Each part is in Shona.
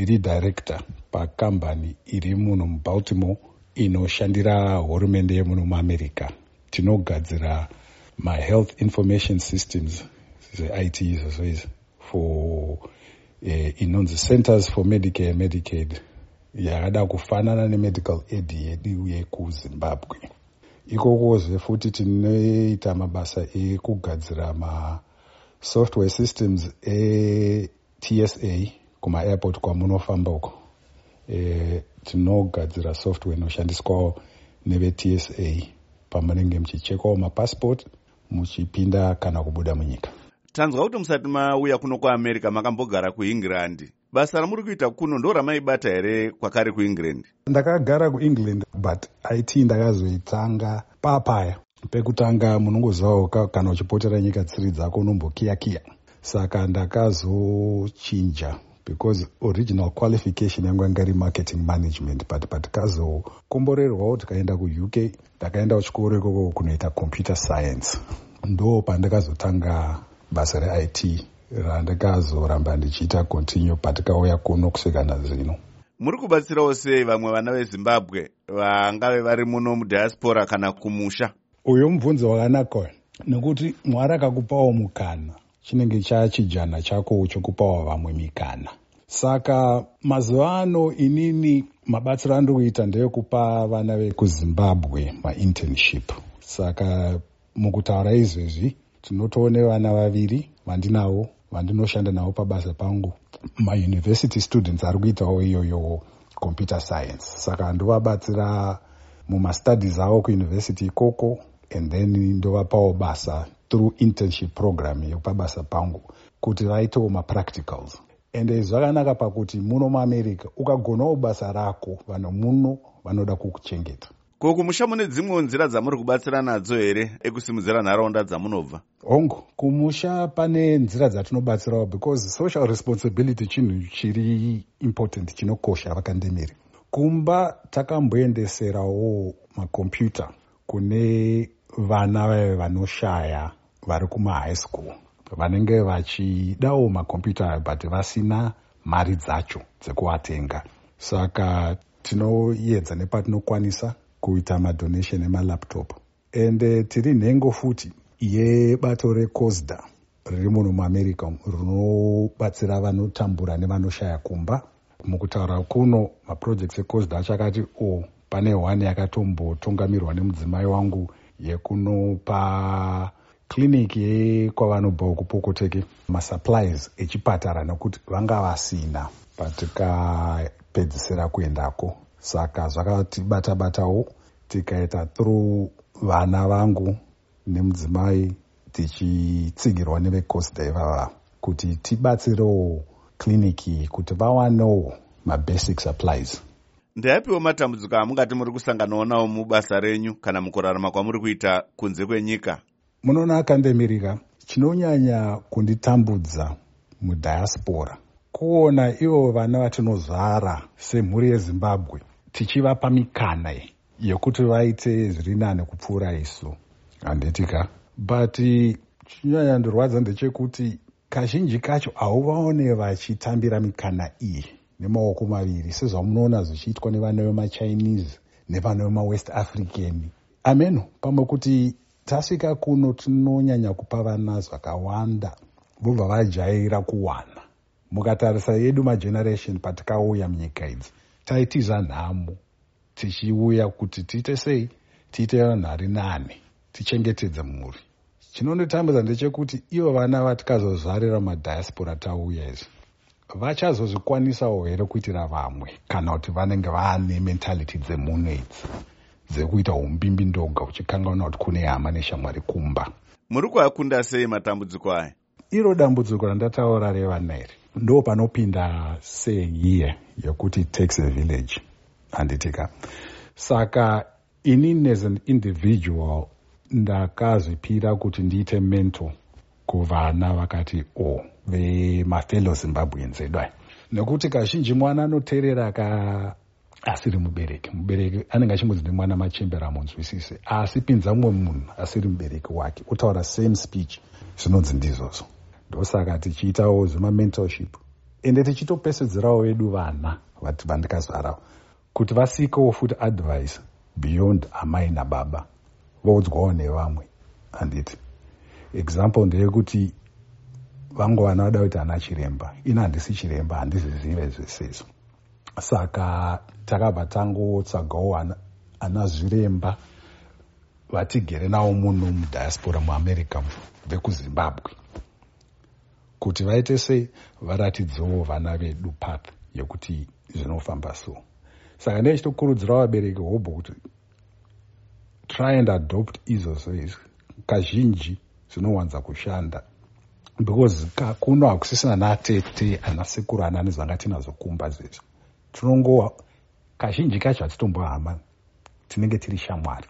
ndiri director pakambani iri muno mubaltimore inoshandira hurumende yemuno muamerica. Tinogadzira mahealth information systems zve-it izvozvo izvi for uh, inonzi centers for medicare medicaid yakada kufanana nemedical aid yedu yekuzimbabwe. Ikokozve futi tinoita mabasa ekugadzira masoftware systems etsa kumaairport kwamunofamba uko. E, tinogadzira software inoshandiswawo nevetsa pamunenge muchichekawo mapassport muchipinda kana kubuda munyika. Tanzwa kuti musati mauya kuno kuamerica makambogara kuengland. Basa ramuri kuita kuno ndo ramaibata here kwakare kuengland? Ndakagara kuengland but it ndakazoitanga papaya pekutanga munongozivawo kana uchipotera nyika tsiri dzako unombokiyakiya. Saka ndakazochinja because original qualification yangu yanga iri marketing management but patikazokomborerwawo tikaenda kuuk ndakaenda kuchikoro ikoko kunoita computer science. Ndo pandakazotanga basa reit randikazoramba ndichiita continue patikauya kuno kusvika nazvino muri kubatsirawo sei vamwe vana vezimbabwe vangave vari muno mudiaspora kana kumusha. Uyo mubvunzo wakanaka uyo nekuti mwari akakupawo mukana chinenge chachijana chako chokupawo vamwe mikana saka mazuva ano inini mabatsiro andiri kuita ndeyekupa vana vekuzimbabwe mainternship saka mukutaura izvezvi tinotoone vana vaviri vandinavo vandinoshanda navo pabasa pangu. Mauniversity students ari kuitawo iyoyo computer science. Saka ndovabatsira mumastudies avo kuuniversity ikoko and then ndovapawo basa through internship program yepabasa pangu kuti vaitewo mapracticals. Ende zvakanaka pakuti muno muamerica ukagonawo basa rako vanhu muno vanoda kukuchengeta. Ko kumusha mune dzimwewo nzira dzamuri kubatsira nadzo here ekusimudzira nharaunda dzamunobva? Hongu kumusha pane nzira dzatinobatsirawo because social responsibility chinhu chiri important chinokosha vakandemiri kumba takamboendeserawo makombiyuta kune vana vaive vanoshaya vari kumahigh school. Vanenge vachidawo makombiyuta ayo but vasina mari dzacho dzekuatenga. Saka tinoedza nepatinokwanisa kuita madonation emalaptop. Ende tiri nhengo futi yebato recosda riri muno muamerica rinobatsira vanotambura nevanoshaya kumba. Mukutaura kuno maprojects ecosda achakati o oh, pane one yakatombotungamirwa nemudzimai wangu yekunopa kliniki yekwavanobva kupokoteke masupplies echipatara nekuti vanga vasina patikapedzisira kuendako. Saka zvakatibata batawo tikaita through vana vangu nemudzimai tichitsigirwa nevecosda ivava kuti tibatsirewo kliniki kuti vawanewo mabasic supplies. Ndeapiwo matambudziko amungati muri kusanganawo nawo mubasa renyu kana mukurarama kwamuri kuita kunze kwenyika munoona akandemirika chinonyanya kunditambudza mudhiaspora kuona ivo vana vatinozvara semhuri yezimbabwe tichivapa mikana yekuti vaite zviri nani kupfuura isu. Handitika but chinyanya ndirwadza ndechekuti kazhinji kacho hauvaone vachitambira mikana iyi nemaoko maviri sezvamunoona zvichiitwa nevana vemachinese nevana vemawest african. Ameno pamwe kuti tasvika kuno tinonyanya kupa vana zvakawanda vobva vajaira kuwana. Mukatarisa yedu mageneration patikauya munyika idzi taitiza nhamo tichiuya kuti tiite sei tiite vanhari nane tichengetedze mhuri. Chinondotambudza ndechekuti ivo vana vatikazozvarira madhiaspora tauya izvi vachazozvikwanisawo here kuitira vamwe kana kuti vanenge vaane mentality dzemuno idzi dzekuita umbimbi ndoga uchikangaona kuti kune hama neshamwari kumba. Muri kuakunda sei matambudziko aya? Iro dambudziko randataura revana iri ndo panopinda sehiye yekuti takes a village? Handitika saka inini as an individual ndakazvipira kuti ndiite mento kuvana vakati o oh, vemafellow zimbabweans edu aya. Nekuti kazhinji mwana anoteerera ka asiri mubereki. Mubereki anenge achimudzi nemwana machembera amunzwisise asi pinza mumwe munhu asiri mubereki wake otaura same speech zvinonzi ndizvozvo. Ndosaka tichiitawo zvemamentorship ende tichitopesedzerawo vedu vana vandikazvarawo kuti vasikewo futi advice beyond amai nababa voudzwawo nevamwe. Handiti example ndeyekuti vangova vada kuti ana chiremba. Ini handisi chiremba handizvizive zvese izvo saka takabva tangotsvagawo ana zviremba vatigere navo muno mudiaspora muamerica vekuzimbabwe kuti vaite sei varatidzewo vana vedu path yekuti zvinofamba so saka ndee chitokurudzira vabereki hobho kuti try and adopt izvozvo izvi kazhinji zvinowanza kushanda because kuno hakusisina naatete ana sekuru anani zvanga tinazvo kumba zvezvo tinongowa. Kazhinji kacho hatitombohama tinenge tiri shamwari.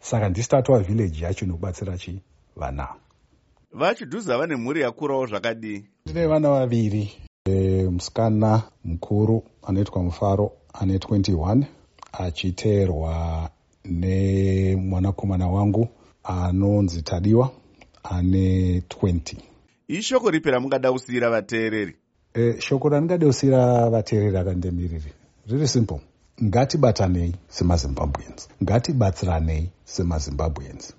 Saka ndisi tatova vhileji yacho inokubatsira chi vana vachidhuza vane mhuri yakurawo zvakadii ndine vana vaviri e, musikana mukuru anoitwa mufaro ane 21 achiteerwa nemwanakomana wangu anonzi tadiwa ane 20 ishoko ripi ramungada kusiyira vateereri e, shoko randingade kusiyira vateereri akandemiriri riri simple. Ngatibatanei semazimbabweans. Ngatibatsiranei semazimbabweans.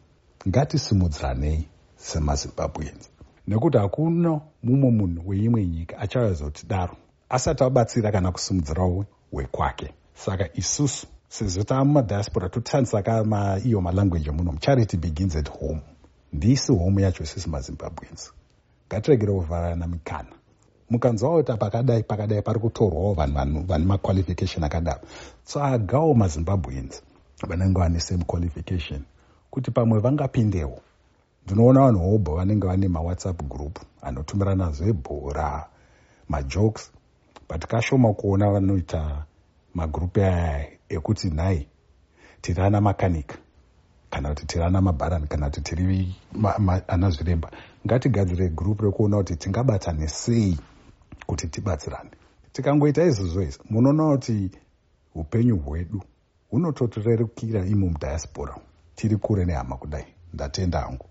Ngatisimudziranei semazimbabweans. Nekuti hakuna mumwe munhu weimwe nyika achawazoti daro asati abatsira kana kusimudzirawo wekwake. Saka isusu sezvo tava mumadiaspora totarisaka iyo malangweji emuno. Charity begins at home. Ndisi home yacho isisi mazimbabweans. Ngatiregere kuvharana mikana mukanzwawo kuti pakadai pakadai pari kutorwawo vanhu vane maqualification akadaro. Tsvagawo mazimbabweans vanenge vane same qualification. Kuti pamwe vangapindewo ndinoona vanhu hobho vanenge vane mawhatsapp group anotumirana zvebhora majokes but kashoma kuona vanoita magrupu aya ekuti nhai tiri ana makanika kana kuti tiri ana mabharani kana kuti tiri ana zviremba. Ngatigadzire gurupu rekuona kuti tingabatane sei kuti tibatsirane. Tikangoita izvozvo izvi munoona kuti upenyu hwedu hunototirerukira imo mudiaspora tiri kure nehama kudai ndatenda hangu